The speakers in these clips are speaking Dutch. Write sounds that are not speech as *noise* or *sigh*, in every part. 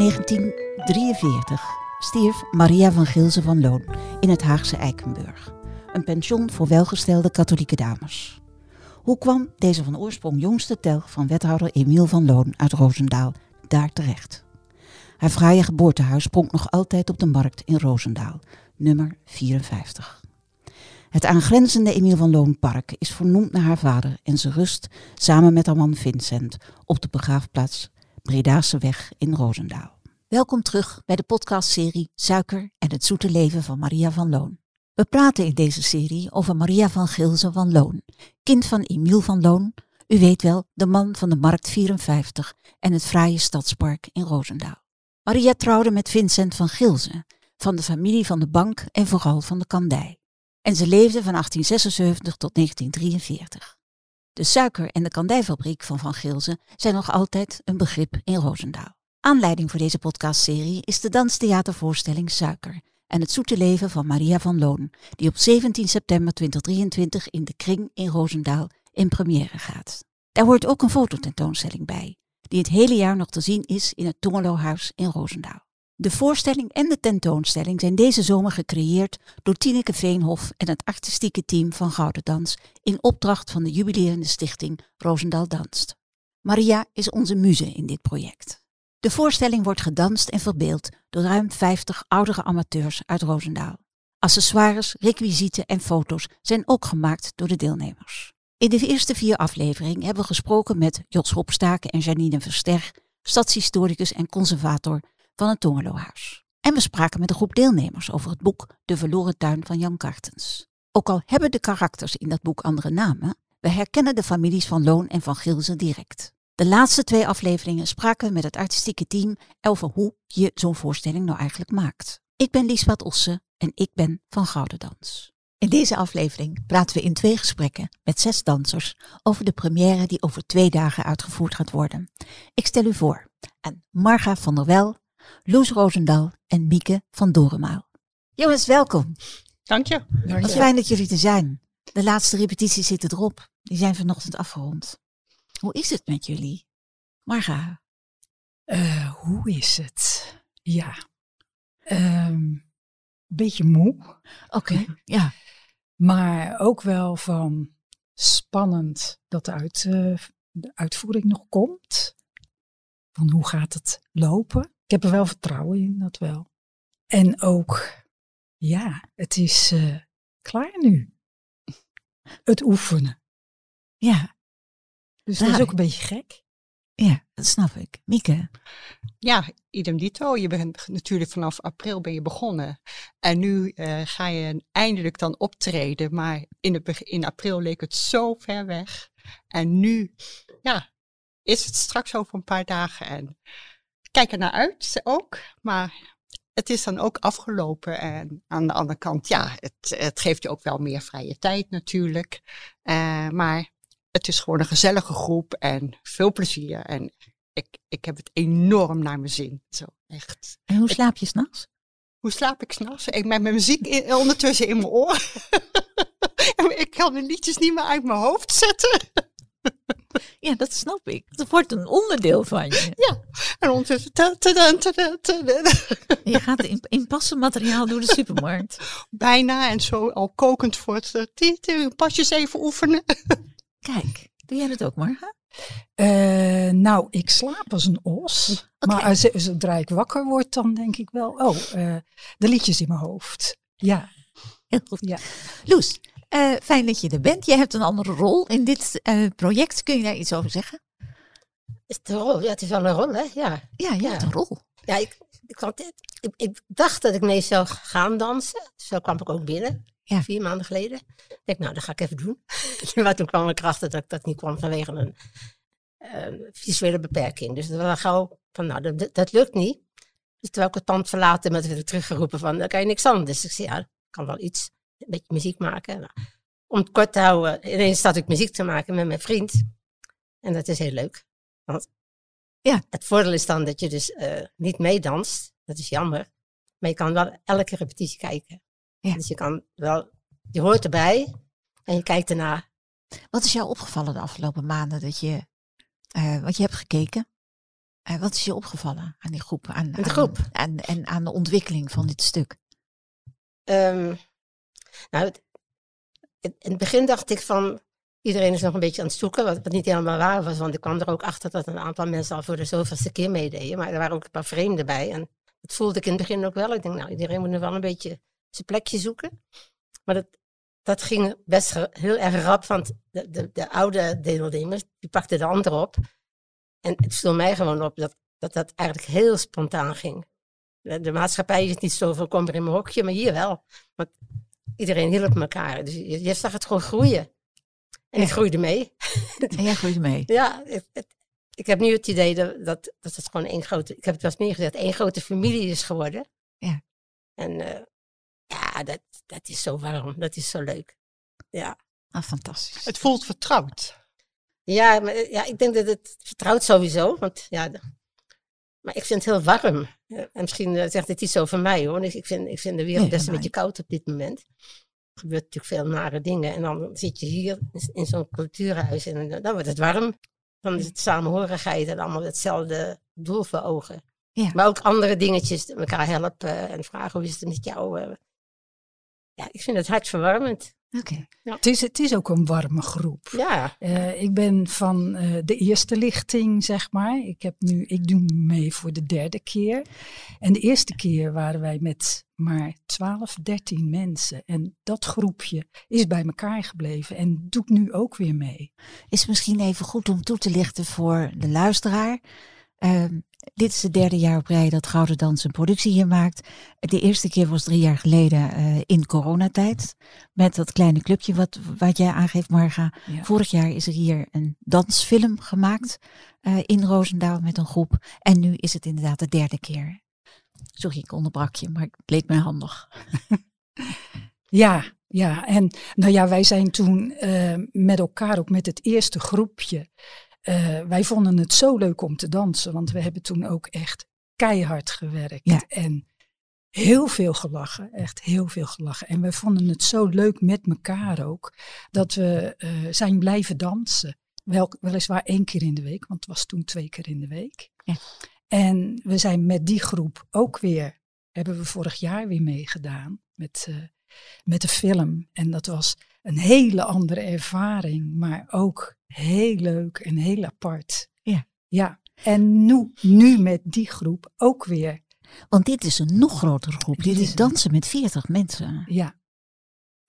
1943 stierf Maria van Gilze van Loon in het Haagse Eikenburg, een pension voor welgestelde katholieke dames. Hoe kwam deze van oorsprong jongste telg van wethouder Emiel van Loon uit Roosendaal daar terecht? Haar fraaie geboortehuis pronkt nog altijd op de markt in Roosendaal, nummer 54. Het aangrenzende Emiel van Loon Park is vernoemd naar haar vader en ze rust samen met haar man Vincent op de begraafplaats Bredase in Roosendaal. Welkom terug bij de podcastserie Suiker en het zoete leven van Maria van Loon. We praten in deze serie over Maria van Gilze van Loon, kind van Emiel van Loon, u weet wel, de man van de Markt 54 en het fraaie stadspark in Roosendaal. Maria trouwde met Vincent van Gilze, van de familie van de bank en vooral van de kandij. En ze leefde van 1876 tot 1943. De suiker- en de kandijfabriek van Van Gilze zijn nog altijd een begrip in Roosendaal. Aanleiding voor deze podcastserie is de danstheatervoorstelling Suiker en het zoete leven van Maria van Loon, die op 17 september 2023 in de Kring in Roosendaal in première gaat. Daar hoort ook een fototentoonstelling bij, die het hele jaar nog te zien is in het Tongelohuis in Roosendaal. De voorstelling en de tentoonstelling zijn deze zomer gecreëerd door Tineke Veenhof en het artistieke team van Gouden Dans in opdracht van de jubilerende stichting Roosendaal Danst. Maria is onze muze in dit project. De voorstelling wordt gedanst en verbeeld door ruim 50 oudere amateurs uit Roosendaal. Accessoires, requisieten en foto's zijn ook gemaakt door de deelnemers. In de eerste vier afleveringen hebben we gesproken met Jos Hopstaken en Janine Verster, stadshistoricus en conservator van het Tongelohuis. En we spraken met een groep deelnemers over het boek De Verloren Tuin van Jan Kartens. Ook al hebben de karakters in dat boek andere namen, we herkennen de families van Loon en van Gilze direct. De laatste twee afleveringen spraken we met het artistieke team over hoe je zo'n voorstelling nou eigenlijk maakt. Ik ben Liesbeth Osse en ik ben van Gouden Dans. In deze aflevering praten we in twee gesprekken met zes dansers over de première die over twee dagen uitgevoerd gaat worden. Ik stel u voor aan Marga van der Wel, Loes Roosendaal en Mieke van Doremaal. Jongens, welkom. Dank je. Wat fijn dat jullie er zijn. De laatste repetities zitten erop. Die zijn vanochtend afgerond. Hoe is het met jullie? Marga. Uh, hoe is het? Ja. Um, beetje moe. Oké, okay, *laughs* ja. Maar ook wel van spannend dat de, uit, uh, de uitvoering nog komt. Van hoe gaat het lopen? Ik heb er wel vertrouwen in, dat wel. En ook, ja, het is uh, klaar nu. Het oefenen. Ja. Dus dat is ook een beetje gek. Ja, dat snap ik. Mieke? Ja, idem dito. Je bent natuurlijk vanaf april ben je begonnen. En nu uh, ga je eindelijk dan optreden. Maar in, de, in april leek het zo ver weg. En nu, ja, is het straks over een paar dagen. En kijk er naar uit ook. Maar het is dan ook afgelopen. En aan de andere kant, ja, het, het geeft je ook wel meer vrije tijd natuurlijk. Uh, maar het is gewoon een gezellige groep en veel plezier. En ik, ik heb het enorm naar mijn zin. Zo, echt. En hoe slaap je s'nachts? Hoe slaap ik s'nachts? Ik met mijn muziek in, ondertussen in mijn oor. *laughs* ik kan de liedjes niet meer uit mijn hoofd zetten. *laughs* Ja, dat snap ik. Het wordt een onderdeel van je. Ja, en ondertussen... Je gaat in, in materiaal door de supermarkt. *laughs* Bijna, en zo al kokend voor het... Pasjes even oefenen. Kijk, doe jij dat ook, Marga? Uh, nou, ik slaap als een os. Okay. Maar als, zodra ik wakker word, dan denk ik wel, oh, uh, de liedjes in mijn hoofd. Ja. Heel goed. Ja. Loes, uh, fijn dat je er bent. Jij hebt een andere rol in dit project. Kun je daar iets over zeggen? Is het een rol? Ja, het is wel een rol, hè? Ja, ja je ja. hebt een rol. Ja, ik, ik, ik, ik, dacht dat ik mee zou gaan dansen. Zo kwam ik ook binnen. Ja. Vier maanden geleden. Ik denk, nou, dat ga ik even doen. *laughs* maar toen kwam ik erachter dat ik dat niet kwam vanwege een uh, visuele beperking. Dus dat was gauw van, nou, dat, dat, lukt niet. Dus terwijl ik het pand verlaten, werd ik teruggeroepen van, dan kan je niks anders. Dus ik zei, ja, kan wel iets, een beetje muziek maken. Nou, om het kort te houden, ineens zat ik muziek te maken met mijn vriend. En dat is heel leuk. Want ja. het voordeel is dan dat je dus uh, niet meedanst. Dat is jammer. Maar je kan wel elke repetitie kijken. Ja. Dus je kan wel, je hoort erbij en je kijkt ernaar. Wat is jou opgevallen de afgelopen maanden dat je, uh, wat je hebt gekeken? Uh, wat is je opgevallen aan die groep? Aan, de groep? Aan, en aan de ontwikkeling van dit stuk? Um, nou, het, in het begin dacht ik van, iedereen is nog een beetje aan het zoeken, wat, niet helemaal waar was, want ik kwam er ook achter dat een aantal mensen al voor de zoveelste keer meededen, maar er waren ook een paar vreemden bij en dat voelde ik in het begin ook wel. Ik denk, nou, iedereen moet nu wel een beetje zijn plekje zoeken. Maar dat, dat ging best heel erg rap, want de, de, de oude deelnemers, die pakten de ander op. En het viel mij gewoon op dat, dat dat eigenlijk heel spontaan ging. De, maatschappij is niet zo van kom er in mijn hokje, maar hier wel. Iedereen hielp elkaar. Dus je, je zag het gewoon groeien. En ik groeide mee. *laughs* En jij groeide mee? ja, het, ik heb nu het idee dat, dat, dat het gewoon één grote, ik heb het wel eens meer gezegd, één grote familie is geworden. Ja. En uh, ja, dat, dat is zo warm, dat is zo leuk. Ja. Ah, fantastisch. Het voelt vertrouwd. Ja, maar, ja, ik denk dat het vertrouwd sowieso, want ja, maar ik vind het heel warm. En misschien uh, zegt het iets over mij hoor. Ik vind, ik vind de wereld best een beetje koud op dit moment. Er gebeurt natuurlijk veel nare dingen. En dan zit je hier in zo'n cultuurhuis en dan wordt het warm. Dan is het samenhorigheid en allemaal hetzelfde doel voor ogen. Ja. Maar ook andere dingetjes, elkaar helpen en vragen hoe is het met jou. Eh. Ja, ik vind het hartverwarmend. Oké. Ja. Het, is, het is ook een warme groep. Ja. Uh, ik ben van uh, de eerste lichting, zeg maar. Ik, heb nu, ik doe mee voor de derde keer. En de eerste keer waren wij met maar 12, 13 mensen. En dat groepje is bij elkaar gebleven en doet nu ook weer mee. Is misschien even goed om toe te lichten voor de luisteraar. Uh, dit is het derde jaar op rij dat Gouden Dans een productie hier maakt. De eerste keer was drie jaar geleden uh, in coronatijd. Met dat kleine clubje wat, wat jij aangeeft, Marga. Vorig jaar is er hier een dansfilm gemaakt uh, in Roosendaal met een groep. En nu is het inderdaad de derde keer. Sorry, ik onderbrak je, maar het leek mij handig. *laughs* ja, ja, en nou ja, wij zijn toen uh, met elkaar, ook met het eerste groepje, uh, wij vonden het zo leuk om te dansen, want we hebben toen ook echt keihard gewerkt. Ja. En heel veel gelachen, echt heel veel gelachen. En we vonden het zo leuk met elkaar ook, dat we uh, zijn blijven dansen. Wel, weliswaar één keer in de week, want het was toen twee keer in de week. Ja. En we zijn met die groep ook weer, hebben we vorig jaar weer meegedaan met, uh, met de film. En dat was een hele andere ervaring, maar ook heel leuk en heel apart. Ja. Ja, en nu, nu met die groep ook weer. Want dit is een nog grotere groep. Dit is dansen met 40 mensen. Ja,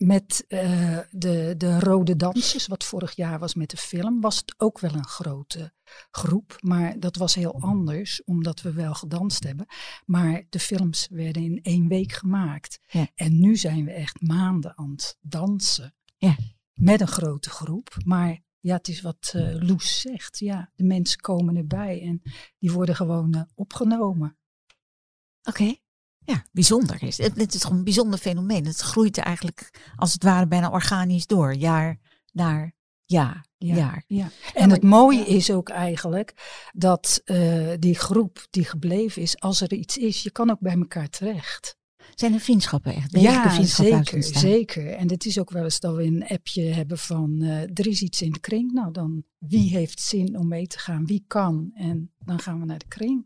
met uh, de, de Rode Dansers, wat vorig jaar was met de film, was het ook wel een grote groep. Maar dat was heel anders, omdat we wel gedanst hebben. Maar de films werden in één week gemaakt. Ja. En nu zijn we echt maanden aan het dansen. Ja. Met een grote groep. Maar ja, het is wat uh, Loes zegt. Ja, de mensen komen erbij en die worden gewoon uh, opgenomen. Oké. Ja, bijzonder is. Het, het is gewoon een bijzonder fenomeen. Het groeit eigenlijk als het ware bijna organisch door, jaar naar jaar. Ja, jaar. ja. En het mooie is ook eigenlijk dat uh, die groep die gebleven is, als er iets is, je kan ook bij elkaar terecht. Zijn er vriendschappen echt? Ja, zeker, zeker. En het is ook wel eens dat we een appje hebben van uh, er is iets in de kring. Nou, dan wie heeft zin om mee te gaan? Wie kan? En dan gaan we naar de kring.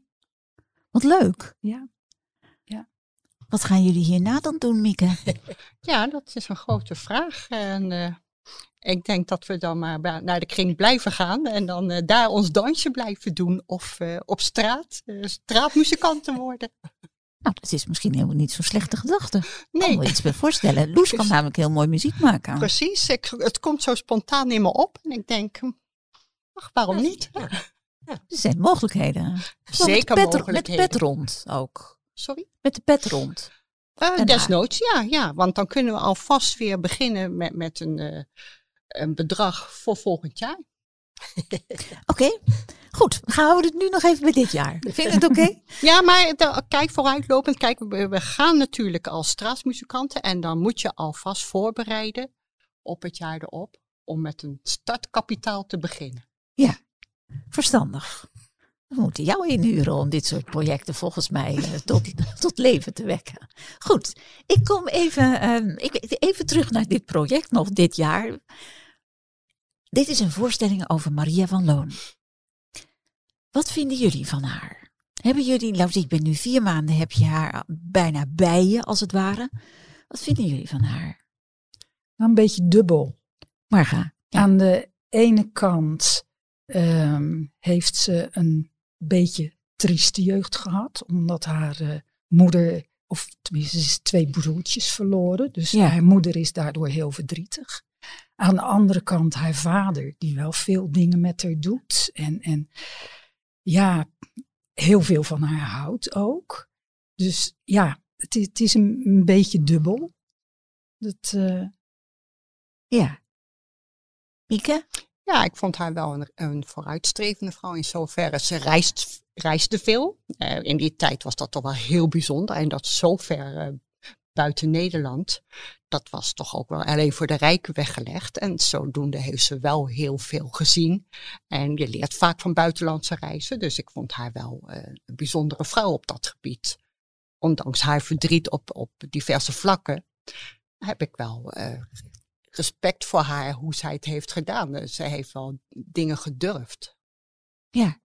Wat leuk. Ja. Wat gaan jullie hierna dan doen, Mieke? *laughs* ja, dat is een grote vraag. En uh, ik denk dat we dan maar naar de kring blijven gaan en dan uh, daar ons dansje blijven doen of uh, op straat straatmuzikanten worden. *laughs* Nou, dat is misschien helemaal niet zo'n slechte gedachte. Nee. Ik kan me iets bij voorstellen. *laughs* Loes kan namelijk heel mooi muziek maken. Precies, ik, het komt zo spontaan in me op en ik denk, hm, ach, waarom niet? Ja. Ja. Er zijn mogelijkheden. Zeker met mogelijkheden. Met pet rond ook. Sorry? Met de pet rond. Uh, desnoods, ja, ja. Want dan kunnen we alvast weer beginnen met, met een, uh, een bedrag voor volgend jaar. *laughs* oké, okay. goed. Gaan we het nu nog even bij dit jaar. *laughs* Vind je het oké? Okay? ja, maar de, kijk vooruitlopend. Kijk, we, we gaan natuurlijk als straatmuzikanten. En dan moet je alvast voorbereiden op het jaar erop. Om met een startkapitaal te beginnen. Ja, verstandig. We moeten jou inhuren om dit soort projecten volgens mij uh, tot, *laughs* tot leven te wekken. Goed, ik kom even, um, ik, even terug naar dit project, nog dit jaar. Dit is een voorstelling over Maria van Loon. Wat vinden jullie van haar? Hebben jullie, nou ik ben nu vier maanden, heb je haar bijna bij je als het ware. Wat vinden jullie van haar? Nou, een beetje dubbel. Marga. Ja. Aan de ene kant ehm, heeft ze een beetje trieste jeugd gehad, omdat haar eh, moeder, of tenminste, is twee broertjes verloren. Dus haar moeder is daardoor heel verdrietig. Aan de andere kant haar vader, die wel veel dingen met haar doet. En, en ja, heel veel van haar houdt ook. Dus ja, het, het is een, een, beetje dubbel. Dat, uh... Ja. Mieke? Ja, ik vond haar wel een, een vooruitstrevende vrouw in zoverre. Ze reist, reisde veel. Uh, in die tijd was dat toch wel heel bijzonder. En dat zo ver uh, buiten Nederland, dat was toch ook wel alleen voor de rijken weggelegd. En zodoende heeft ze wel heel veel gezien. En je leert vaak van buitenlandse reizen. Dus ik vond haar wel uh, een bijzondere vrouw op dat gebied. Ondanks haar verdriet op, op diverse vlakken, heb ik wel respect voor haar hoe zij het heeft gedaan. Dus zij heeft wel dingen gedurfd. Ja,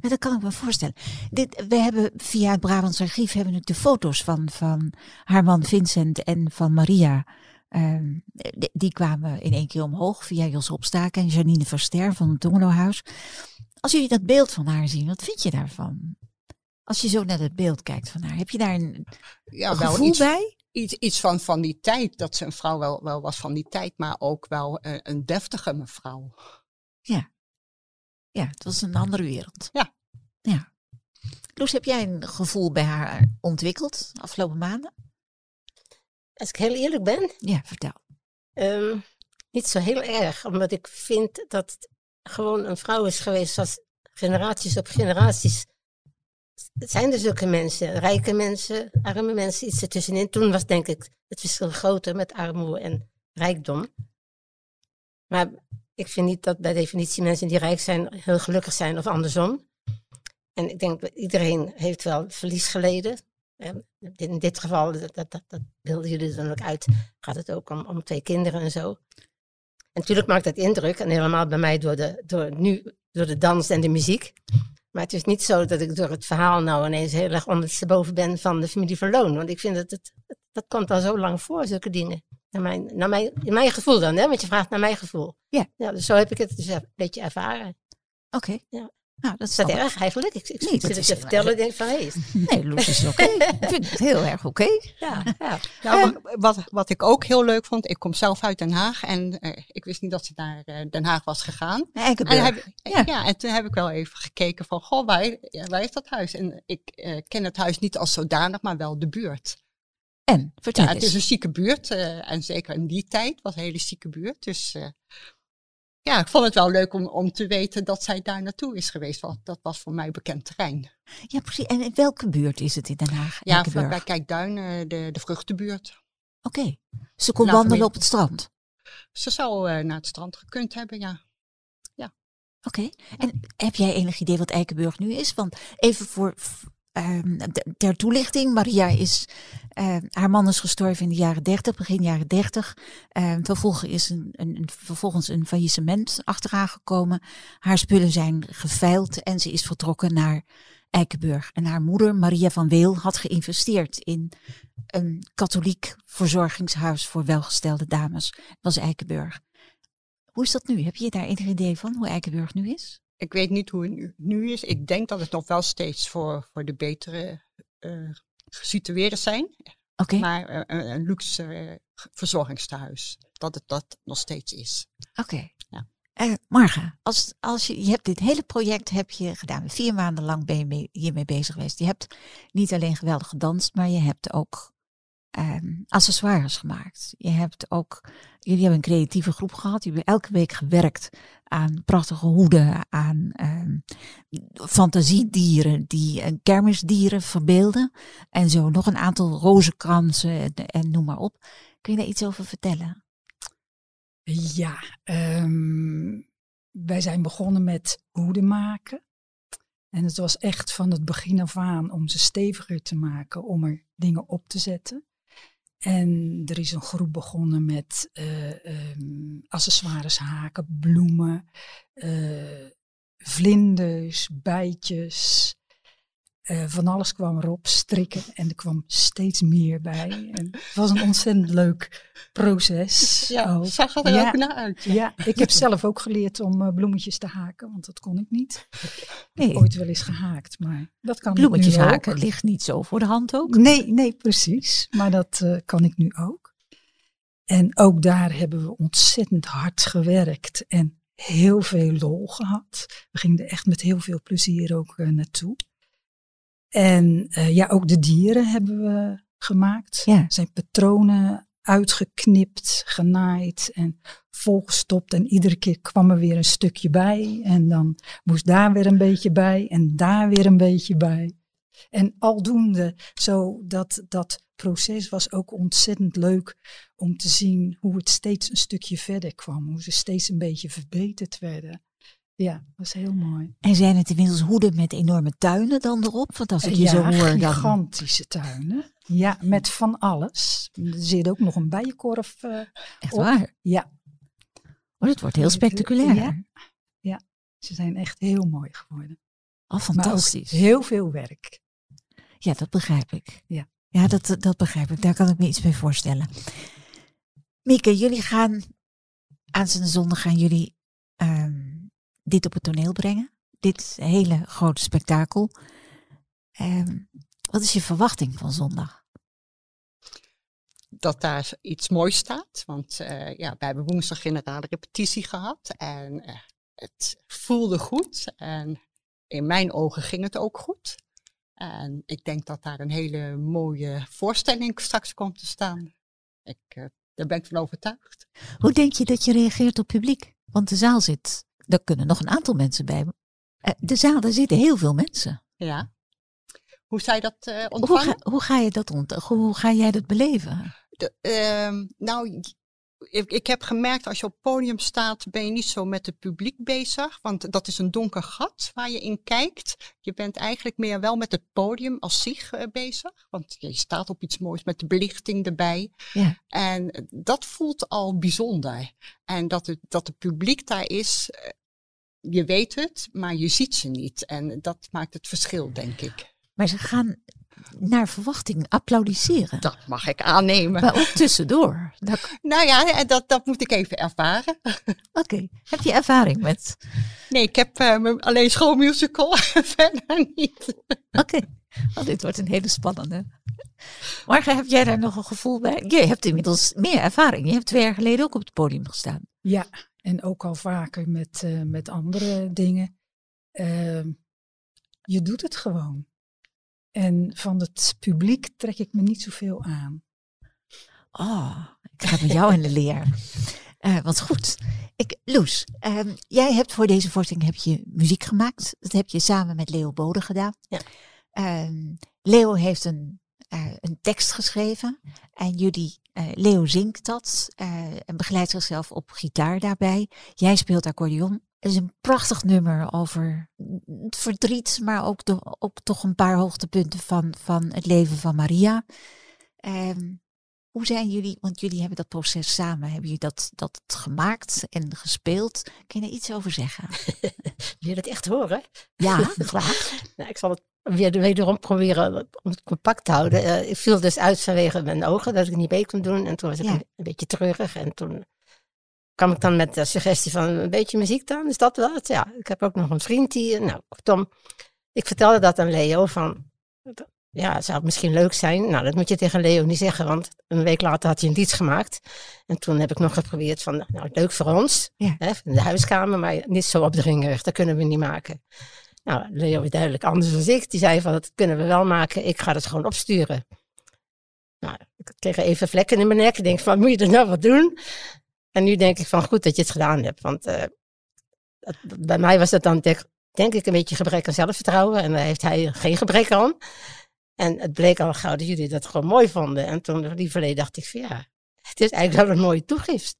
dat kan ik me voorstellen. Dit, we hebben via het Brabants Archief hebben we de foto's van, van haar man Vincent en van Maria. Um, die, die, kwamen in één keer omhoog via Jos Opstaken en Janine Verster van het Dominohuis. Als jullie dat beeld van haar zien, wat vind je daarvan? Als je zo naar het beeld kijkt van haar, heb je daar een, ja, wel gevoel iets, bij? Iets, iets van, van die tijd, dat ze een vrouw wel, wel was van die tijd, maar ook wel een, een deftige mevrouw. Ja. Ja, het was een andere wereld. Ja. Ja. Loes, heb jij een gevoel bij haar ontwikkeld de afgelopen maanden? Als ik heel eerlijk ben. Ja, vertel. Um, niet zo heel erg, omdat ik vind dat het gewoon een vrouw is geweest zoals generaties op generaties. Het zijn er zulke mensen, rijke mensen, arme mensen, iets ertussenin. Toen was denk ik het verschil groter met armoede en rijkdom. Maar ik vind niet dat bij definitie mensen die rijk zijn heel gelukkig zijn of andersom. En ik denk dat iedereen heeft wel verlies geleden. In dit geval, dat, dat, dat beelden jullie dan ook uit, gaat het ook om, om twee kinderen en zo. En natuurlijk maakt dat indruk, en helemaal bij mij door de, door, nu, door de dans en de muziek. Maar het is niet zo dat ik door het verhaal nou ineens heel erg ondersteboven ben van de familie Verloon. Want ik vind dat het, dat komt al zo lang voor, zulke dingen. Naar mijn, naar mijn, in mijn gevoel dan, hè? want je vraagt naar mijn gevoel. Ja. ja dus zo heb ik het dus een beetje ervaren. Oké. Ja. Nou, dat is dat erg eigenlijk? Ik, ik nee, zit het te vertellen en denk van, hé. Hey. Nee, Loes is oké. *laughs* ik vind het heel erg oké. Ja, ja. Nou, wat, wat ik ook heel leuk vond, ik kom zelf uit Den Haag en uh, ik wist niet dat ze naar uh, Den Haag was gegaan. En, heb, ja. ja. en toen heb ik wel even gekeken van, goh, waar, waar is dat huis? En ik uh, ken het huis niet als zodanig, maar wel de buurt. En, vertel ja, Het is een zieke buurt en zeker in die tijd was een hele zieke buurt. Dus ja, ik vond het wel leuk om, om te weten dat zij daar naartoe is geweest. Want dat was voor mij bekend terrein. Ja, precies. En in welke buurt is het in Den Haag? Ja, bij Kijkduin, de, de vruchtenbuurt. Oké. Okay. Ze kon wandelen op het strand? Ze zou uh, naar het strand gekund hebben, ja. ja. Oké. Okay. En heb jij enig idee wat Eikenburg nu is? Want even voor Ehm, ter toelichting, Maria is, uh, haar man is gestorven in de jaren 30, begin jaren 30. Uh, vervolgens is een, een, een, vervolgens een faillissement achteraan gekomen. Haar spullen zijn geveild en ze is vertrokken naar Eikenburg. En haar moeder, Maria van Weel, had geïnvesteerd in een katholiek verzorgingshuis voor welgestelde dames. Dat was Eikenburg. Hoe is dat nu? Heb je daar enig idee van hoe Eikenburg nu is? Ik weet niet hoe het nu, is. Ik denk dat het nog wel steeds voor, voor de betere uh, gesitueerden zijn. Okay. Maar uh, een luxe uh, verzorgingstehuis. Dat het dat nog steeds is. Oké. Okay. Ja. Marga, als, als je, je hebt dit hele project heb je gedaan. Vier maanden lang ben je mee, hiermee bezig geweest. Je hebt niet alleen geweldig gedanst, maar je hebt ook um, accessoires gemaakt. Je hebt ook, jullie hebben een creatieve groep gehad. Jullie hebben elke week gewerkt aan prachtige hoeden, aan um, fantasiedieren die uh, kermisdieren verbeelden. En zo nog een aantal rozenkransen en, en noem maar op. Kun je daar iets over vertellen? Ja, um, wij zijn begonnen met hoeden maken. En het was echt van het begin af aan om ze steviger te maken, om er dingen op te zetten. En er is een groep begonnen met uh, um, accessoires, haken, bloemen, uh, vlinders, bijtjes, eh, van alles kwam erop, strikken en er kwam steeds meer bij. En het was een ontzettend leuk proces. Ja, ook. zag er Ja. ook naar uit. Ja, ik heb zelf ook geleerd om eh, bloemetjes te haken, want dat kon ik niet. Nee, Ooit wel eens gehaakt, maar dat kan bloemetjes ik nu ook. haken ligt niet zo voor de hand ook. Nee, nee, precies. Maar dat eh, kan ik nu ook. En ook daar hebben we ontzettend hard gewerkt en heel veel lol gehad. We gingen er echt met heel veel plezier ook naartoe. En eh, ja, ook de dieren hebben we gemaakt. Ja. Zijn patronen uitgeknipt, genaaid en volgestopt. En iedere keer kwam er weer een stukje bij. En dan moest daar weer een beetje bij en daar weer een beetje bij. En aldoende, zo dat, dat proces was ook ontzettend leuk om te zien hoe het steeds een stukje verder kwam. Hoe ze steeds een beetje verbeterd werden. Ja, was heel mooi. En zijn het inmiddels hoeden met enorme tuinen dan erop? Want als ik je ja, zo hoor, dan... gigantische tuinen. Ja, met van alles. Er zit ook nog een bijenkorf eh, Echt op. waar. Ja, Oh, dat wordt heel spectaculair. Ja. ze zijn echt heel mooi geworden. Oh, ook fantastisch. heel veel werk. Ja, dat begrijp ik. Ja. Ja, dat, dat begrijp ik. Daar kan ik me iets bij voorstellen. Mieke, jullie gaan aanstaande zondag gaan jullie ehm, dit op het toneel brengen. Dit hele grote spektakel. Ehm, wat is je verwachting van zondag? dat daar iets moois staat. Want eh, ja, we hebben woensdag generale repetitie gehad en eh, het voelde goed. En in mijn ogen ging het ook goed. En ik denk dat daar een hele mooie voorstelling straks komt te staan. Ik, eh, daar ben ik van overtuigd. Hoe denk je dat je reageert op publiek? Want de zaal zit, daar kunnen nog een aantal mensen bij. Eh, de zaal, daar zitten heel veel mensen. Ja. Hoe zij dat eh, Hoe ontvangen? ga, hoe ga je dat ont Hoe ga jij dat beleven? De, ehm, nou, ik, ik heb gemerkt als je op podium staat, ben je niet zo met het publiek bezig. Want dat is een donker gat waar je in kijkt. Je bent eigenlijk meer wel met het podium als zich eh, bezig. Want je staat op iets moois met de belichting erbij. Ja. En dat voelt al bijzonder. En dat het, dat het publiek daar is, eh, je weet het, maar je ziet ze niet. En dat maakt het verschil, denk ik. Maar ze gaan naar verwachting applaudisseren. Dat mag ik aannemen. Maar ook tussendoor. Dat- Nou ja, en dat, dat moet ik even ervaren. Oké, heb je ervaring met? Nee, ik heb eh, alleen schoolmusical, *laughs* verder niet. Oké, oh, dit wordt een hele spannende. Morgen heb jij daar nog een gevoel bij? Je hebt inmiddels meer ervaring. Je hebt twee jaar geleden ook op het podium gestaan. Ja, en ook al vaker met, eh, met andere dingen. Ehm, je doet het gewoon. En van het publiek trek ik me niet zoveel aan. Oh, ik ga met jou in de leer. *laughs* Eh, wat goed. Ik, Loes, ehm, jij hebt voor deze voorstelling heb je muziek gemaakt. Dat heb je samen met Leo Bode gedaan. Ja. Ehm, Leo heeft een, eh, een tekst geschreven. En jullie, eh, Leo zingt dat en begeleidt zichzelf op gitaar daarbij. Jij speelt accordeon. Het is een prachtig nummer over het verdriet, maar ook, de, ook toch een paar hoogtepunten van, van het leven van Maria. Ehm, hoe zijn jullie, want jullie hebben dat proces samen, hebben jullie dat, dat gemaakt en gespeeld? Kun je iets over zeggen? *laughs* Wil je dat echt horen? Ja, *laughs* graag. Nou, ik zal het weer wederom proberen om het compact te houden. Eh, ik viel dus uit vanwege mijn ogen, dat ik niet mee kon doen. En toen was ik Ja. een, een beetje treurig. En toen kwam ik dan met de suggestie van een beetje muziek dan. Is dat wel het? Ja, ik heb ook nog een vriend die... Nou, kortom, ik vertelde dat aan Leo van... Ja, zou het misschien leuk zijn? Nou, dat moet je tegen Leo niet zeggen, want een week later had hij een lied gemaakt. En toen heb ik nog geprobeerd van, nou, leuk voor ons, Ja. hè, in de huiskamer, maar niet zo opdringerig, dat kunnen we niet maken. Nou, Leo is duidelijk anders dan ik. Die zei van, dat kunnen we wel maken, ik ga het gewoon opsturen. Nou, ik kreeg even vlekken in mijn nek. Ik denk van, moet je er nou wat doen? En nu denk ik van, goed dat je het gedaan hebt. Want eh, bij mij was dat dan, denk, denk ik, een beetje gebrek aan zelfvertrouwen. En daar heeft hij geen gebrek aan. En het bleek al gauw dat jullie dat gewoon mooi vonden. En toen, lieverlee, dacht ik van, ja, het is eigenlijk wel een mooie toegift.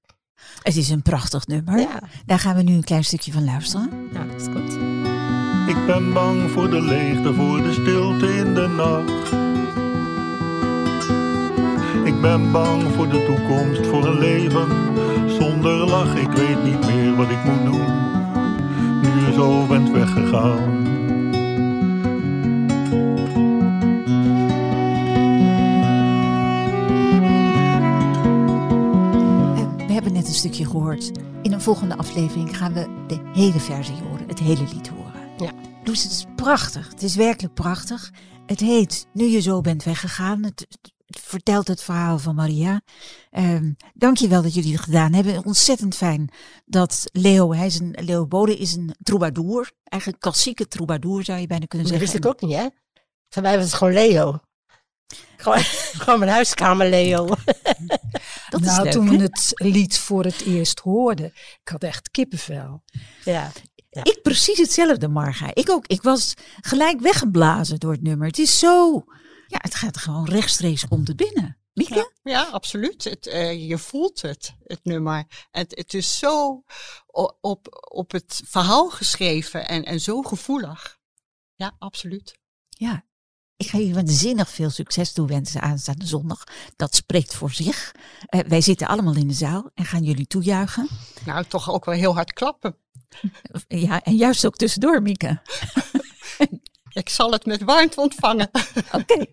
Het is een prachtig nummer. Ja, Daar gaan we nu een klein stukje van luisteren. nou, dat is goed. Ik ben bang voor de leegte, voor de stilte in de nacht. Ik ben bang voor de toekomst, voor een leven zonder lach. Ik weet niet meer wat ik moet doen. Nu zo bent weggegaan. We hebben net een stukje gehoord. In een volgende aflevering gaan we de hele versie horen, het hele lied horen. Ja. Loes, het is prachtig. Het is werkelijk prachtig. Het heet Nu je zo bent weggegaan. Het, het vertelt het verhaal van Maria. Ehm Dank je wel dat jullie het gedaan hebben. Ontzettend fijn dat Leo, hij is een, Leo Bode is een troubadour. Eigenlijk een klassieke troubadour zou je bijna kunnen Dat zeggen. wist ik ook niet, hè? Voor mij was het gewoon Leo. Gewoon, *laughs* gewoon mijn huiskamer Leo. *laughs* Dat is nou, leuk, toen we het lied voor het eerst hoorden, ik had echt kippenvel. Ja. Ik precies hetzelfde, Marga. Ik ook. Ik was gelijk weggeblazen door het nummer. Het is zo... Ja, het gaat gewoon rechtstreeks komt het binnen. Mieke? Ja, ja absoluut. Het, eh, je voelt het, het nummer. Het, het is zo op, op het verhaal geschreven en, en zo gevoelig. Ja, absoluut. Ja. Ik ga jullie waanzinnig veel succes toewensen aanstaande zondag. Dat spreekt voor zich. Eh, wij zitten allemaal in de zaal en gaan jullie toejuichen. Nou, toch ook wel heel hard klappen. Ja, en juist ook tussendoor, Mieke. *laughs* Ik zal het met warmte ontvangen. *laughs* Oké,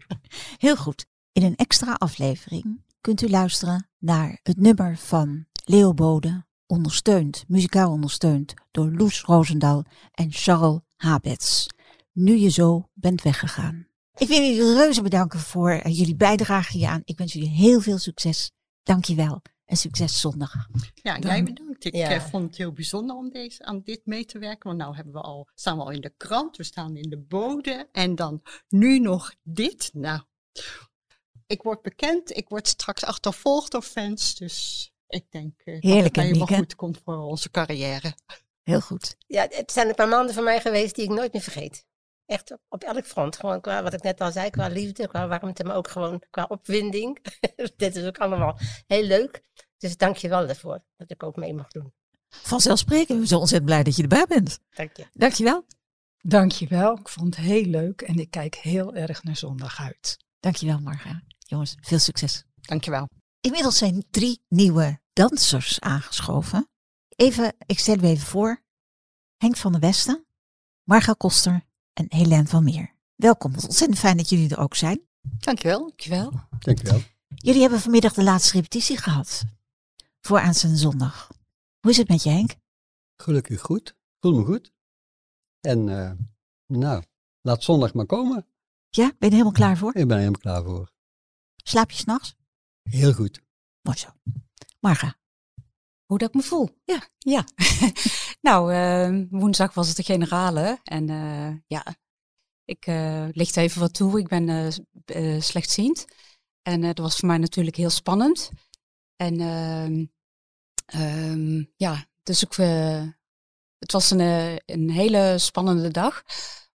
heel goed. In een extra aflevering kunt u luisteren naar het nummer van Leo Bode, ondersteund, muzikaal ondersteund door Loes Roosendal en Charles Habets. Nu je zo bent weggegaan. Ik wil jullie reuze bedanken voor jullie bijdrage hieraan. Ik wens jullie heel veel succes. Dank je wel en succes zondag. Ja, jij bedankt. Ik Ja. eh, vond het heel bijzonder om deze, aan dit mee te werken. Want nou hebben we al, staan we al in de krant, we staan in de bode. En dan nu nog dit. Nou, ik word bekend. Ik word straks achtervolgd door fans. Dus ik denk eh, Heerlijk, dat het helemaal goed komt voor onze carrière. Heel goed. ja, het zijn een paar maanden voor mij geweest die ik nooit meer vergeet. Echt op, op elk front. Gewoon qua, wat ik net al zei, qua liefde, qua warmte, maar ook gewoon qua opwinding. *laughs* Dit is ook allemaal heel leuk. Dus dank je wel daarvoor, dat ik ook mee mag doen. Vanzelfsprekend. We zijn zo ontzettend blij dat je erbij bent. Dank je. Dank je wel. Dankjewel, ik vond het heel leuk en ik kijk heel erg naar zondag uit. Dank je wel, Marga. Jongens, veel succes. Dankjewel. Inmiddels zijn drie nieuwe dansers aangeschoven. Even, ik stel u even voor. Henk van der Westen, Marga Koster en Helene van Meer. Welkom, wat ontzettend fijn dat jullie er ook zijn. Dankjewel. Dankjewel. Dankjewel. Jullie hebben vanmiddag de laatste repetitie gehad. Voor aanstaande zondag. Hoe is het met je Henk? Gelukkig goed. Voel me goed. En eh, nou, laat zondag maar komen. Ja, ben je er helemaal klaar voor? Ik ben er helemaal klaar voor. Slaap je s'nachts? Heel goed. Mooi zo. Marga. Hoe dat ik me voel? Ja. ja. *laughs* nou, eh, woensdag was het de generale. En eh, ja, ik uh, licht even wat toe. Ik ben uh, slechtziend. En dat was voor mij natuurlijk heel spannend. En ehm, um, ja, dus ik, het was een, een hele spannende dag.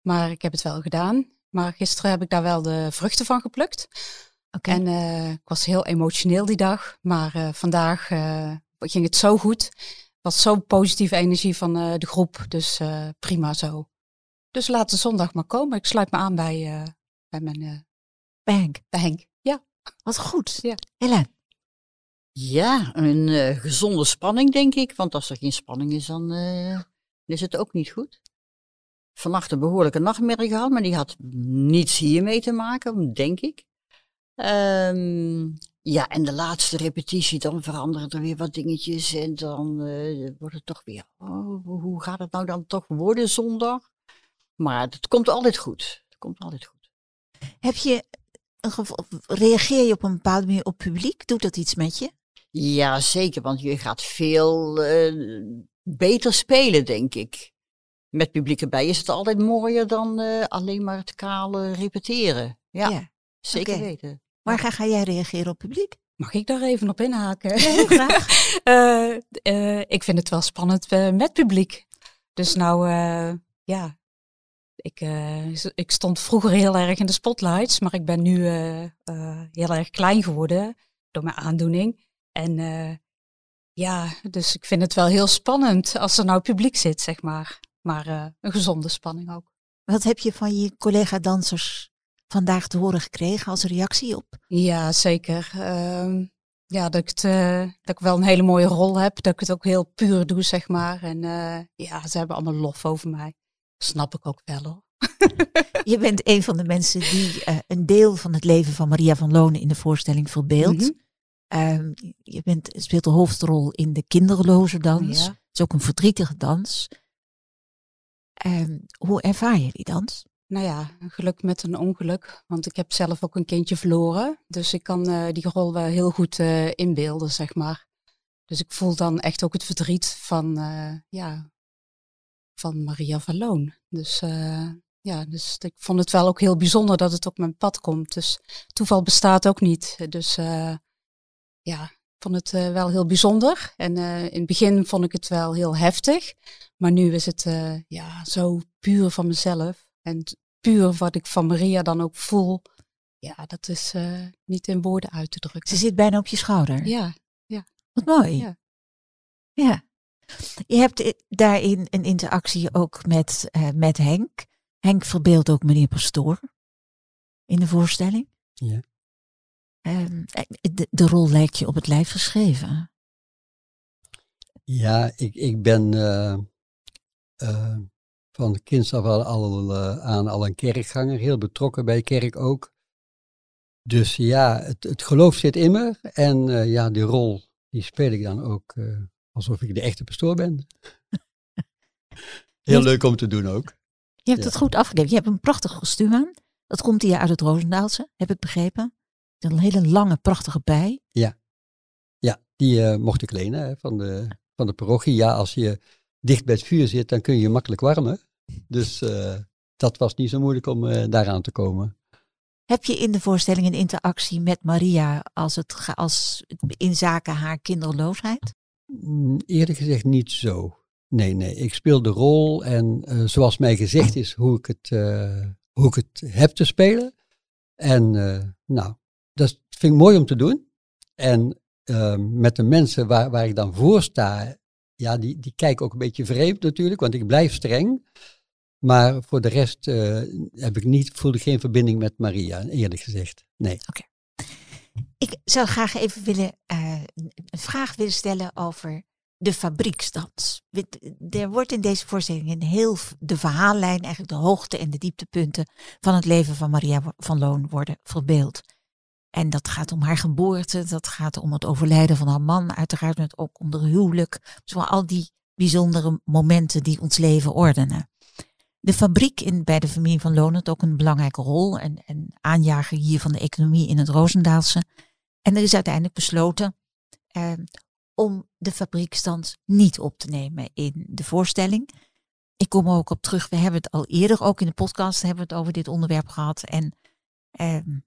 Maar ik heb het wel gedaan. Maar gisteren heb ik daar wel de vruchten van geplukt. Okay. En ik was heel emotioneel die dag. Maar vandaag ging het zo goed. Was zo'n positieve energie van de groep. Dus prima zo. Dus laat de zondag maar komen. Ik sluit me aan bij, bij mijn... bij Henk? Bij Henk, ja. Wat goed. Ja. Helene? Ja, een gezonde spanning denk ik. Want als er geen spanning is, dan is het ook niet goed vannacht een behoorlijke nachtmerrie gehad, maar die had niets hiermee te maken, denk ik. Um, ja, en de laatste repetitie, dan veranderen er weer wat dingetjes en dan uh, wordt het toch weer, oh, hoe gaat het nou dan toch worden zondag? Maar het komt altijd goed. Het komt altijd goed. Heb je reageer je op een bepaalde manier op publiek? Doet dat iets met je? Ja, zeker, want je gaat veel uh, beter spelen, denk ik met publiek erbij is het altijd mooier dan uh, alleen maar het kale repeteren. Ja, ja. zeker okay. weten. Maar ga, ga jij reageren op publiek? Mag ik daar even op inhaken? Ja, heel graag. uh, *laughs* uh, ik vind het wel spannend met publiek. Dus nou, ja, ik, ik stond vroeger heel erg in de spotlights, maar ik ben nu heel erg klein geworden door mijn aandoening. En ja, dus ik vind het wel heel spannend als er nou publiek zit, zeg maar maar een gezonde spanning ook. Wat heb je van je collega-dansers vandaag te horen gekregen als reactie op? Ja, zeker. Uh, ja, dat ik, het, eh, dat ik wel een hele mooie rol heb. Dat ik het ook heel puur doe, zeg maar. En eh, ja, ze hebben allemaal lof over mij. Snap ik ook wel hoor. *laughs* Je bent een van de mensen die eh, een deel van het leven van Maria van Lonen in de voorstelling verbeeldt. Mhm. Ehm, je bent, speelt de hoofdrol in de kinderloze dans. Ja. Het is ook een verdrietige dans. Ehm, hoe ervaar je die dans? Nou ja, geluk met een ongeluk. Want ik heb zelf ook een kindje verloren. Dus ik kan eh, die rol wel heel goed eh, inbeelden, zeg maar. Dus ik voel dan echt ook het verdriet van, eh, ja, van Maria van Loon. Dus ja, dus ik vond het wel ook heel bijzonder dat het op mijn pad komt. Dus toeval bestaat ook niet. Dus ja, ik vond het wel heel bijzonder. En in het begin vond ik het wel heel heftig. Maar nu is het ja, zo puur van mezelf. En puur wat ik van Maria dan ook voel. Ja, dat is eh, niet in woorden uit te drukken. Ze zit bijna op je schouder. Ja, Wat mooi. Ja. Ja. Je hebt i- daarin een interactie ook met, eh, met Henk. Henk verbeeldt ook meneer Pastoor in de voorstelling. Ja. Ehm, eh, de, de rol lijkt je op het lijf geschreven. Ja, ik, ik ben eh, eh, van de kinds af al, al, eh, aan al een kerkganger, heel betrokken bij kerk ook. Dus ja, het, het geloof zit in me en eh, ja, die rol die speel ik dan ook eh, alsof ik de echte pastoor ben. *laughs* Heel Je- leuk om te doen ook. Je hebt Ja. het goed afgegeven. Je hebt een prachtig kostuum aan. Dat komt hier uit het Roosendaalse, heb ik begrepen. Een hele lange, prachtige bij. Ja, die eh, mocht ik lenen hè, van, de, van de parochie. Ja, als je dicht bij het vuur zit, dan kun je makkelijk warmen. Dus eh, dat was niet zo moeilijk om eh, daaraan te komen. Heb je in de voorstelling een interactie met Maria als het, als in zaken haar kinderloosheid? Mm, Eerlijk gezegd niet zo. Nee, nee. Ik speel de rol en eh, zoals mij gezegd is hoe ik het, hoe ik het heb te spelen. En nou, dat vind ik mooi om te doen. En met de mensen waar, waar ik dan voor sta, ja, die, die kijken ook een beetje vreemd natuurlijk, want ik blijf streng. Maar voor de rest eh, heb ik niet, voelde geen verbinding met Maria, eerlijk gezegd. Nee. Ik zou graag even willen, eh, een vraag willen stellen over de fabrieksdans. Wit- Er wordt in deze voorstelling een heel de verhaallijn, eigenlijk de hoogte en de dieptepunten van het leven van Maria van Loon worden verbeeld. En dat gaat om haar geboorte, dat gaat om het overlijden van haar man, uiteraard met ook om huwelijk. Zo al die bijzondere momenten die ons leven ordenen. De fabriek in, bij de familie van had ook een belangrijke rol en, en aanjager hier van de economie in het Roosendaalse. En er is uiteindelijk besloten eh, om de fabriekstand niet op te nemen in de voorstelling. Ik kom er ook op terug. We hebben het al eerder, ook in de podcast, hebben we het over dit onderwerp gehad. En ehm,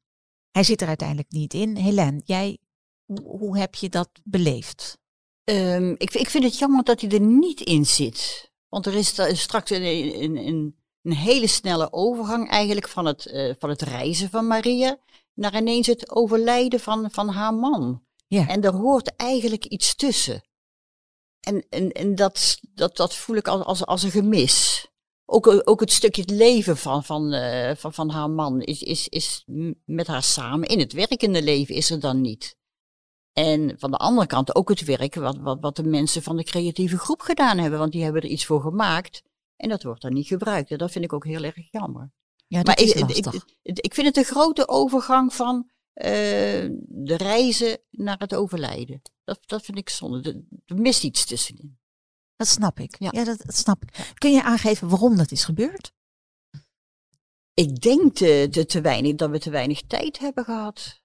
hij zit er uiteindelijk niet in. Helen, jij, hoe, hoe heb je dat beleefd? Ehm, ik, ik vind het jammer dat hij er niet in zit. Want er is straks een, een, een, een hele snelle overgang eigenlijk van het, eh, van het reizen van Maria naar ineens het overlijden van, van haar man. Ja. En er hoort eigenlijk iets tussen. En, en, en dat, dat, dat voel ik als, als, als een gemis. Ook, ook het stukje het leven van, van, eh, van, van haar man is, is, is met haar samen. In het werkende leven is er dan niet. En van de andere kant ook het werk wat, wat, wat de mensen van de creatieve groep gedaan hebben. Want die hebben er iets voor gemaakt. En dat wordt dan niet gebruikt. En dat vind ik ook heel erg jammer. Ja, dat maar is ik, ik, lastig. ik, vind het een grote overgang van eh, de reizen naar het overlijden. Dat, dat vind ik zonde. Er mist iets tussenin. Dat snap ik. Ja, Ja. dat, dat snap ik. Kun je aangeven waarom dat is gebeurd? Ik denk te, te, te weinig, dat we te weinig tijd hebben gehad.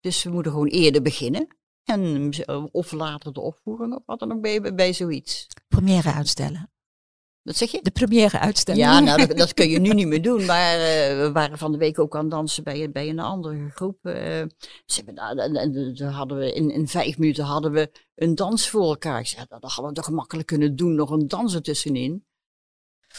Dus we moeten gewoon eerder beginnen. En, eh, of later de opvoering of wat dan ook bij, bij zoiets. Première uitstellen. Wat zeg je? De première uitstelling. Ja, nou, dat, dat kun je nu niet meer doen. Maar eh, we waren van de week ook aan het dansen bij, bij een andere groep. eh. ze hebben, daar- en, en, daar hadden we in, in vijf minuten hadden we een dans voor elkaar. Ik zei, dat hadden we toch gemakkelijk kunnen doen, nog een dans ertussenin.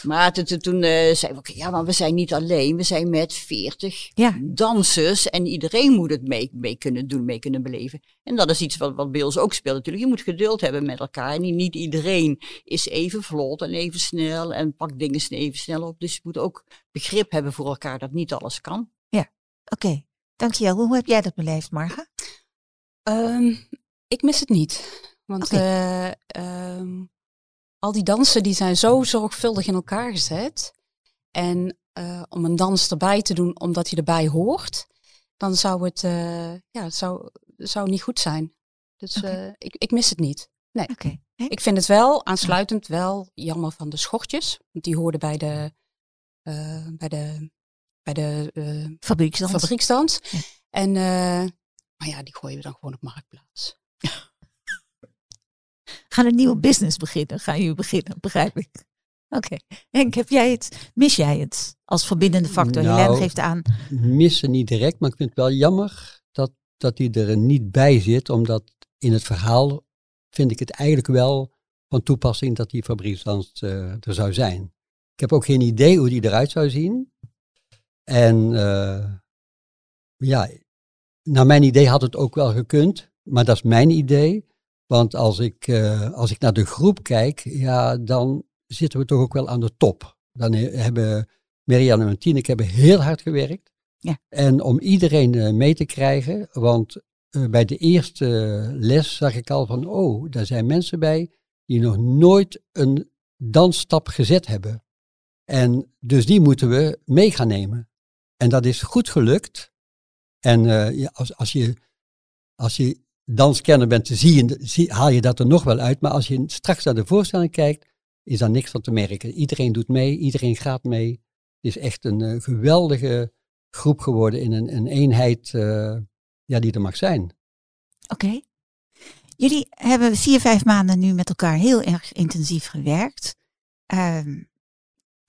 Maar toen, toen, toen eh, zeiden we, oké, ja, maar we zijn niet alleen. We zijn met veertig Ja. dansers en iedereen moet het mee, mee kunnen doen, mee kunnen beleven. En dat is iets wat, wat bij ons ook speelt natuurlijk. Je moet geduld hebben met elkaar. En niet, iedereen is even vlot en even snel en pakt dingen even snel op. Dus je moet ook begrip hebben voor elkaar dat niet alles kan. Oké, dankjewel. Hoe heb jij dat beleefd, Marga? Ehm, ik mis het niet. Want eh, ehm, al die dansen die zijn zo zorgvuldig in elkaar gezet. En eh, om een dans erbij te doen omdat je erbij hoort, dan zou het eh, ja, zou, zou niet goed zijn. Dus Oké. eh, ik, ik mis het niet. Hè? Ik vind het wel aansluitend wel jammer van de schortjes. Want die hoorden bij de, bij de, bij de Fabrieksdans. fabrieksdans. Ja. En, eh, maar ja, die gooien we dan gewoon op marktplaats. *laughs* Gaan een nieuwe business beginnen. Gaan jullie beginnen, begrijp ik. Oké. Henk, heb jij het? Mis jij het als verbindende factor? Nou, Helene geeft aan. missen niet direct, maar ik vind het wel jammer dat, dat die er niet bij zit, omdat in het verhaal vind ik het eigenlijk wel van toepassing dat die fabrieksdans eh, er zou zijn. Ik heb ook geen idee hoe die eruit zou zien. En eh, ja, naar mijn idee had het ook wel gekund, maar dat is mijn idee. Want als ik, eh, als ik naar de groep kijk, ja, dan zitten we toch ook wel aan de top. Dan he- hebben Marianne en Tineke hebben heel hard gewerkt. Ja. En om iedereen eh, mee te krijgen, want eh, bij de eerste les zag ik al van, oh, daar zijn mensen bij die nog nooit een dansstap gezet hebben. En dus die moeten we mee gaan nemen. En dat is goed gelukt. En ja, als, als, je, als je danskenner bent, zie je, zie, haal je dat er nog wel uit. Maar als je straks naar de voorstelling kijkt, is daar niks van te merken. Iedereen doet mee, iedereen gaat mee. Het is echt een eh, geweldige groep geworden in een, een eenheid eh, ja, die er mag zijn. Oké. Jullie hebben vier, vijf maanden nu met elkaar heel erg intensief gewerkt. Ehm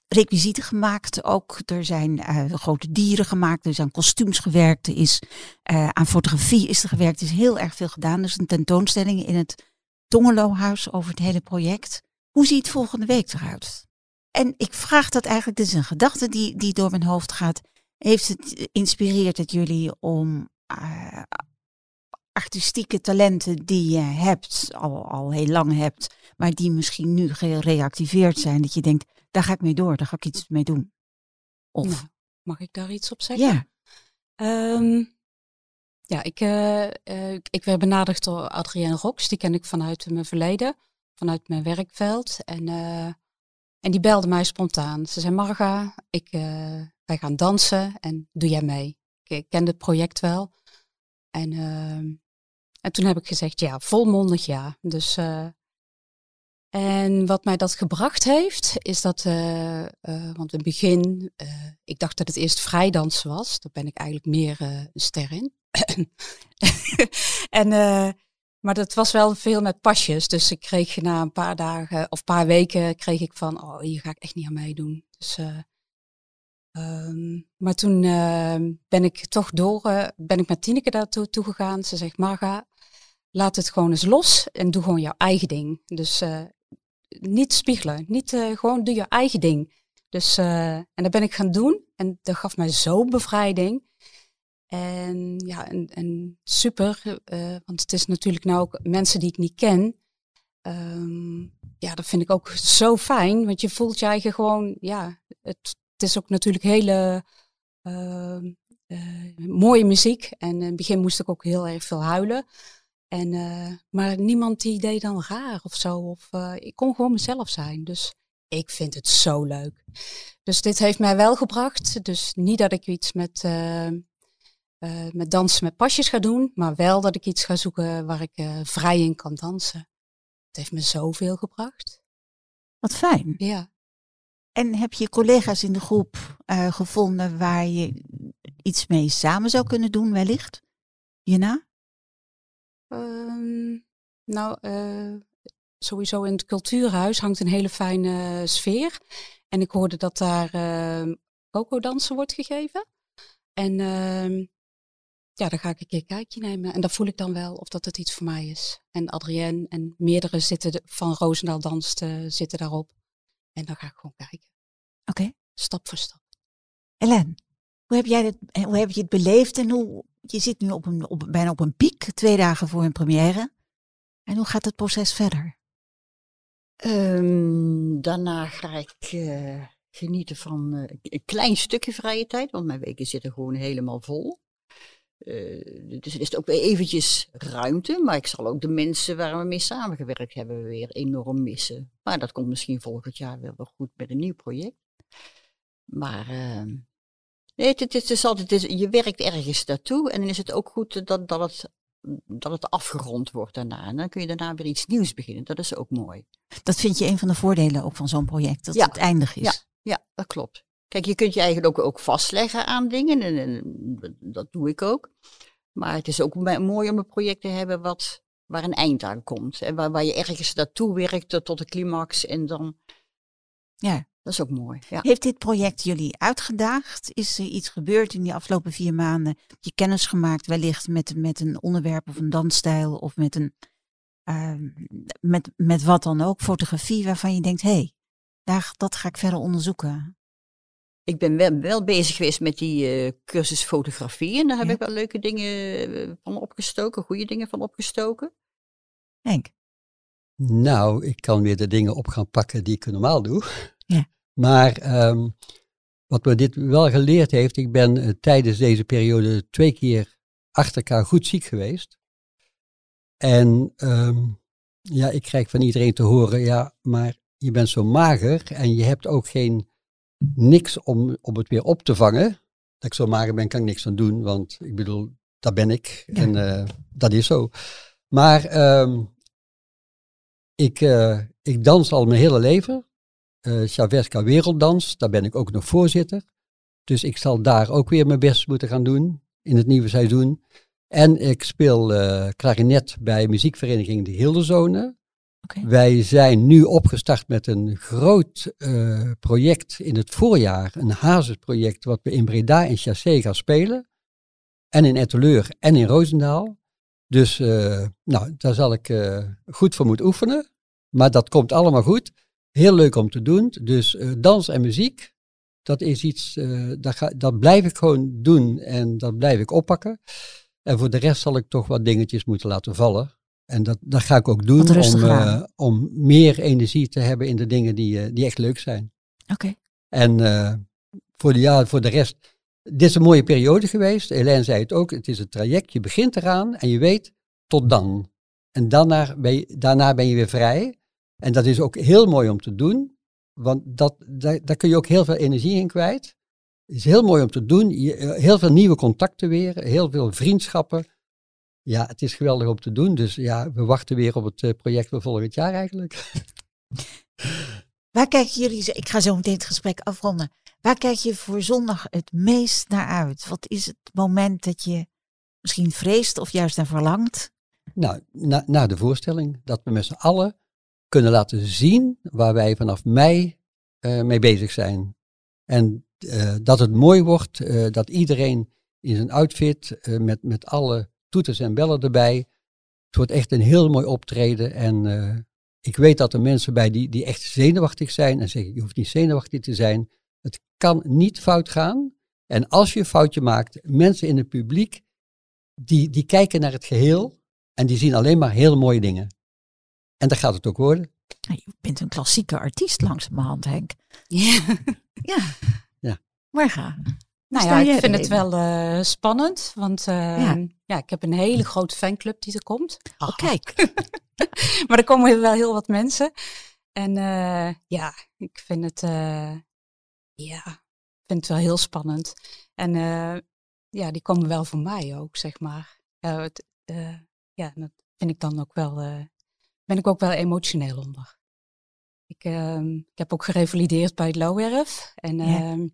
requisieten gemaakt ook. Er zijn eh, grote dieren gemaakt. Er zijn kostuums gewerkt. Er is eh, aan fotografie is er gewerkt. Er is heel erg veel gedaan. Er is een tentoonstelling in het Tongelohuis over het hele project. Hoe ziet volgende week eruit? En ik vraag dat eigenlijk, dit is een gedachte die, die door mijn hoofd gaat. Heeft het, inspireert het jullie om eh, artistieke talenten die je hebt, al, al heel lang hebt, maar die misschien nu gereactiveerd zijn, dat je denkt, daar ga ik mee door, daar ga ik iets mee doen. Of, Nou, mag ik daar iets op zeggen? ja, Ehm, ja, ik, eh, eh, ik- ik werd benaderd door Adrienne Rox. Die ken ik vanuit mijn verleden, vanuit mijn werkveld. En, eh, en die belde mij spontaan. Ze zei, Marga, ik, wij gaan dansen en doe jij mee? Ik, ik kende het project wel. En, ehm, en toen heb ik gezegd, ja, volmondig ja. Dus, eh, en wat mij dat gebracht heeft, is dat, eh, eh, want in het begin, ik dacht dat het eerst vrijdansen was. Daar ben ik eigenlijk meer een ster in. *coughs* en, maar dat was wel veel met pasjes. Dus ik kreeg na een paar dagen of paar weken kreeg ik van, oh, hier ga ik echt niet aan meedoen. Dus, eh, ehm, maar toen ben ik toch door, ben ik met Tineke daartoe toe gegaan. Ze zegt, Marga, laat het gewoon eens los en doe gewoon jouw eigen ding. Dus eh, niet spiegelen, niet eh, gewoon doe je eigen ding. Dus, eh, en dat ben ik gaan doen en dat gaf mij zo'n bevrijding. En ja, en, super, want het is natuurlijk nou ook mensen die ik niet ken. Ehm, ja, dat vind ik ook zo fijn, want je voelt je eigen gewoon, ja, het, het is ook natuurlijk hele ehm, eh, mooie muziek. En in het begin moest ik ook heel erg veel huilen. En, eh, maar niemand die deed dan raar of zo. Of, eh, ik kon gewoon mezelf zijn. Dus ik vind het zo leuk. Dus dit heeft mij wel gebracht. Dus niet dat ik iets met, eh, met dansen met pasjes ga doen. Maar wel dat ik iets ga zoeken waar ik vrij in kan dansen. Het heeft me zoveel gebracht. wat fijn. Ja. En heb je collega's in de groep gevonden waar je iets mee samen zou kunnen doen, wellicht? Hierna? Ehm, nou, eh, sowieso in het cultuurhuis hangt een hele fijne sfeer. En ik hoorde dat daar ehm dansen wordt gegeven. En ehm, ja, daar ga ik een keer een kijkje nemen. En dan voel ik dan wel of dat het iets voor mij is. En Adrienne en meerdere zitten de- van Roosendaal Danst zitten daarop. En dan ga ik gewoon kijken. Oké. Stap voor stap. Hélène, hoe heb jij het, eh, hoe heb je het beleefd en hoe, je zit nu op op, bijna op een piek, twee dagen voor een première. En hoe gaat het proces verder? Ehm, daarna ga ik eh, genieten van eh, een klein stukje vrije tijd, want mijn weken zitten gewoon helemaal vol. Uh, dus er is ook weer eventjes ruimte, maar ik zal ook de mensen waar we mee samengewerkt hebben weer enorm missen. Maar dat komt misschien volgend jaar wel, goed met een nieuw project. Maar uh, nee, het, het, het, is altijd, het is, je werkt ergens naartoe en dan is het ook goed dat, dat, het, dat het afgerond wordt daarna. En dan kun je daarna weer iets nieuws beginnen. Dat is ook mooi. Dat vind je een van de voordelen ook van zo'n project, dat het eindig is. Ja, ja, dat klopt. Kijk, je kunt je eigenlijk ook, ook vastleggen aan dingen en, en, dat doe ik ook. Maar het is ook mooi om een project te hebben wat, waar een eind aan komt. En waar, waar je ergens naartoe werkt tot de climax en dan... Ja. Dat is ook mooi. Ja. Heeft dit project jullie uitgedaagd? Is er iets gebeurd in die afgelopen vier maanden? Je kennis gemaakt wellicht met, met een onderwerp of een dansstijl of met een... Uh, met, met wat dan ook, fotografie waarvan je denkt, hé, hey, daar, dat ga ik verder onderzoeken. Ik ben wel, wel bezig geweest met die uh, cursus fotografie. En daar heb ik wel leuke dingen eh, van opgestoken, goede dingen van opgestoken. Henk? Nou, ik kan weer de dingen op gaan pakken die ik normaal doe. Ja. Maar um, wat me dit wel geleerd heeft, ik ben uh, tijdens deze periode twee keer achter elkaar goed ziek geweest. En um, ja, ik krijg van iedereen te horen, ja, maar je bent zo mager en je hebt ook geen niks om, om het weer op te vangen. Dat ik zo mager ben, kan ik niks aan doen, want ik bedoel, daar ben ik en uh, dat is zo. Maar um, ik, uh, ik dans al mijn hele leven. Uh, Werelddans, daar ben ik ook nog voorzitter. Dus ik zal daar ook weer mijn best moeten gaan doen in het nieuwe seizoen. En ik speel uh, klarinet bij muziekvereniging De Hildezone. Wij zijn nu opgestart met een groot uh, project in het voorjaar, een hazesproject wat we in Breda en Chassé gaan spelen. En in Etteleur en in Roosendaal. Dus uh, nou, daar zal ik uh, goed voor moeten oefenen. Maar dat komt allemaal goed. Heel leuk om te doen. Dus dans en muziek, dat is iets, dat, ga, dat blijf ik gewoon doen en dat blijf ik oppakken. En voor de rest zal ik toch wat dingetjes moeten laten vallen. En dat, dat ga ik ook doen om, uh, om meer energie te hebben in de dingen die, die echt leuk zijn. Oké. En voor, de, ja, voor de rest, dit is een mooie periode geweest. Helene zei het ook, het is een traject. Je begint eraan en je weet tot dan. En daarna ben je, daarna ben je weer vrij. En dat is ook heel mooi om te doen, want dat, daar, daar kun je ook heel veel energie in kwijt. Het is heel mooi om te doen. Je, heel veel nieuwe contacten weer, heel veel vriendschappen. Ja, het is geweldig om te doen. Dus ja, we wachten weer op het uh, project van volgend jaar eigenlijk. Waar kijken jullie, ik ga zo meteen het gesprek afronden. Waar kijk je voor zondag het meest naar uit? Wat is het moment dat je misschien vreest of juist naar verlangt? Nou, na, na de voorstelling dat we met z'n allen kunnen laten zien waar wij vanaf mei uh, mee bezig zijn. En uh, dat het mooi wordt, uh, dat iedereen in zijn outfit met, met alle toeters en bellen erbij. Het wordt echt een heel mooi optreden. En ik weet dat er mensen bij die, die echt zenuwachtig zijn en zeggen, je hoeft niet zenuwachtig te zijn. Het kan niet fout gaan. En als je een foutje maakt, mensen in het publiek, die, die kijken naar het geheel en die zien alleen maar hele mooie dingen. En dat gaat het ook worden. Je bent een klassieke artiest langzamerhand, Henk. Ja. ja. ja. Maar ga. Nou ja, ik vind het wel uh, spannend, want uh, ja. ja. ik heb een hele grote fanclub die er komt. Oh, kijk. *laughs* maar er komen wel heel wat mensen. En uh, ja, ik vind het, ja, ik vind het wel heel spannend. En ja, die komen wel voor mij ook, zeg maar. Het, ja, dat vind ik dan ook wel, ben ik ook wel emotioneel onder. Ik, ehm, ik heb ook gerevalideerd bij het Lowerf. En ja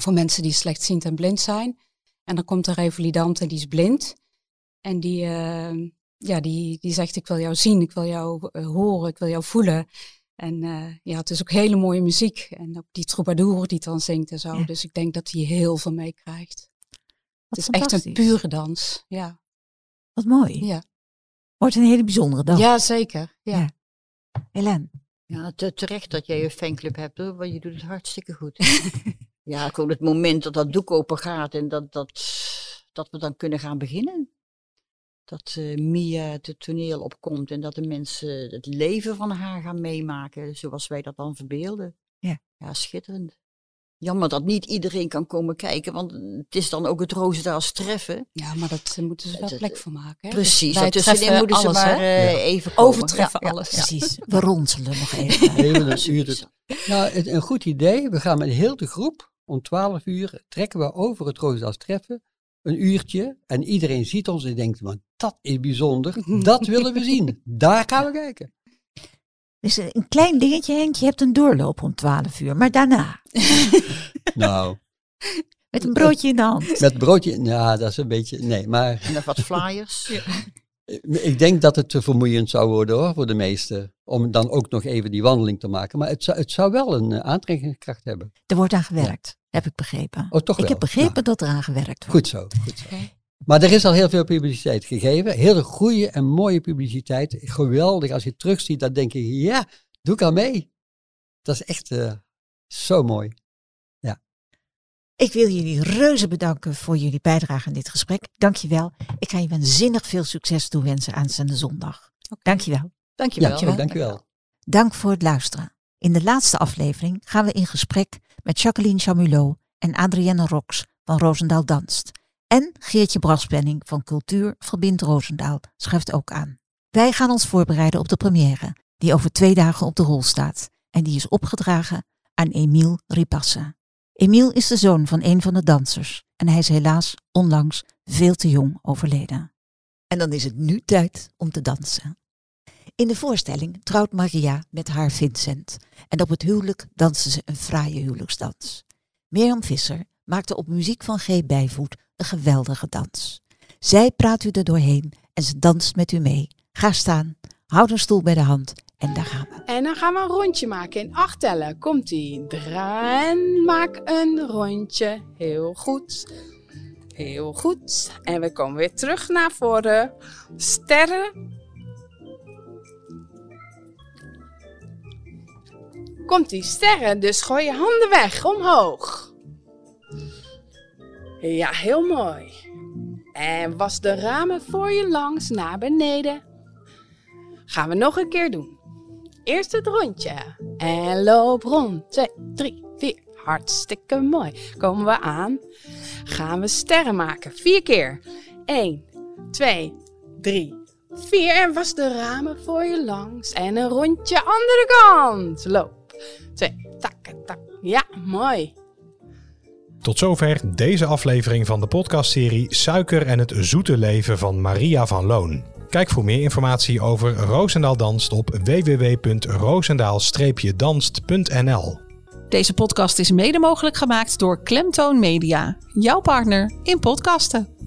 voor mensen die slechtziend en blind zijn. En dan komt een revalidant en die is blind. En die, uh, ja, die, die zegt, ik wil jou zien, ik wil jou uh, horen, ik wil jou voelen. En uh, ja, het is ook hele mooie muziek. En ook die troubadour die het dan zingt en zo. Ja. Dus ik denk dat hij heel veel meekrijgt. Het is echt een pure dans. Ja. Wat mooi. Ja. Wordt een hele bijzondere dag. Ja, zeker. Ja. ja. Hélène. Ja, te, terecht dat jij een fanclub hebt hoor, want je doet het hartstikke goed. *laughs* ja, gewoon het moment dat dat doek open gaat en dat, dat, dat we dan kunnen gaan beginnen. Dat uh, Mia het toneel opkomt en dat de mensen het leven van haar gaan meemaken zoals wij dat dan verbeelden. Ja. Ja, schitterend. Jammer dat niet iedereen kan komen kijken, want het is dan ook het Roosendaals treffen. Ja, maar dat eh, moeten ze wel Het- plek voor maken. Hè? Precies, wij tussenin moeten ze alles, maar hè? eh, even komen. Overtreffen Ja, alles. ja. Precies, we ronselen nog even. *laughs* Even een uur. Nou, het- een goed idee. We gaan met heel de groep om 12 uur trekken we over het Roosendaals treffen. Een uurtje. En iedereen ziet ons en denkt, man, dat is bijzonder. *laughs* Dat willen we zien. Daar gaan we kijken. Dus een klein dingetje, Henk, je hebt een doorloop om 12 uur, maar daarna, *laughs* Nou, met een broodje in de hand. met broodje, nou, dat is een beetje, nee. Maar En nog wat flyers. *laughs* ik denk dat het te vermoeiend zou worden hoor, voor de meesten. Om dan ook nog even die wandeling te maken. Maar het zou, het zou wel een eh, aantrekkingskracht hebben. Er wordt aan gewerkt, heb ik begrepen. Oh, toch ik wel. heb begrepen dat er aan gewerkt wordt. Goed zo, goed zo. Maar er is al heel veel publiciteit gegeven. Hele goede en mooie publiciteit. Geweldig. Als je het terugziet, dan denk je, ja, doe ik aan mee. Dat is echt eh, zo mooi. Ik wil jullie reuze bedanken voor jullie bijdrage aan dit gesprek. Dank je wel. Ik ga je waanzinnig veel succes toewensen aanstaande zondag. Dank je wel. Dankjewel. Ja, dankjewel. Dank voor het luisteren. In de laatste aflevering gaan we in gesprek met Jacqueline Chamulot en Adrienne Rox van Roosendaal Danst. En Geertje Braspenning van Cultuur Verbindt Roosendaal schrijft ook aan. Wij gaan ons voorbereiden op de première, die over twee dagen op de rol staat. En die is opgedragen aan Emiel Ripasse. Emiel is de zoon van een van de dansers en hij is helaas onlangs veel te jong overleden. En dan is het nu tijd om te dansen. In de voorstelling trouwt Maria met haar Vincent en op het huwelijk dansen ze een fraaie huwelijksdans. Mirjam Visser maakte op muziek van G. Bijvoet een geweldige dans. Zij praat u er doorheen en ze danst met u mee. Ga staan, houd een stoel bij de hand en daar gaan we. En dan gaan we een rondje maken in acht tellen. Komt-ie. En maak een rondje. Heel goed. Heel goed. En we komen weer terug naar voren. Sterren. Komt-ie. Sterren. Dus gooi je handen weg. Omhoog. Ja, heel mooi. En was de ramen voor je langs naar beneden. Gaan we nog een keer doen. Eerst het rondje. En loop rond. 2, 3, 4. Hartstikke mooi. Komen we aan. Gaan we sterren maken. Vier keer. 1, 2, 3, 4. En was de ramen voor je langs. En een rondje andere kant. Loop. 2, tak, tak. Ja, mooi. Tot zover deze aflevering van de podcastserie Suiker en het zoete leven van Maria van Loon. Kijk voor meer informatie over Roosendaal Danst op www.roosendaal-danst.nl. Deze podcast is mede mogelijk gemaakt door Klemtoon Media, jouw partner in podcasten.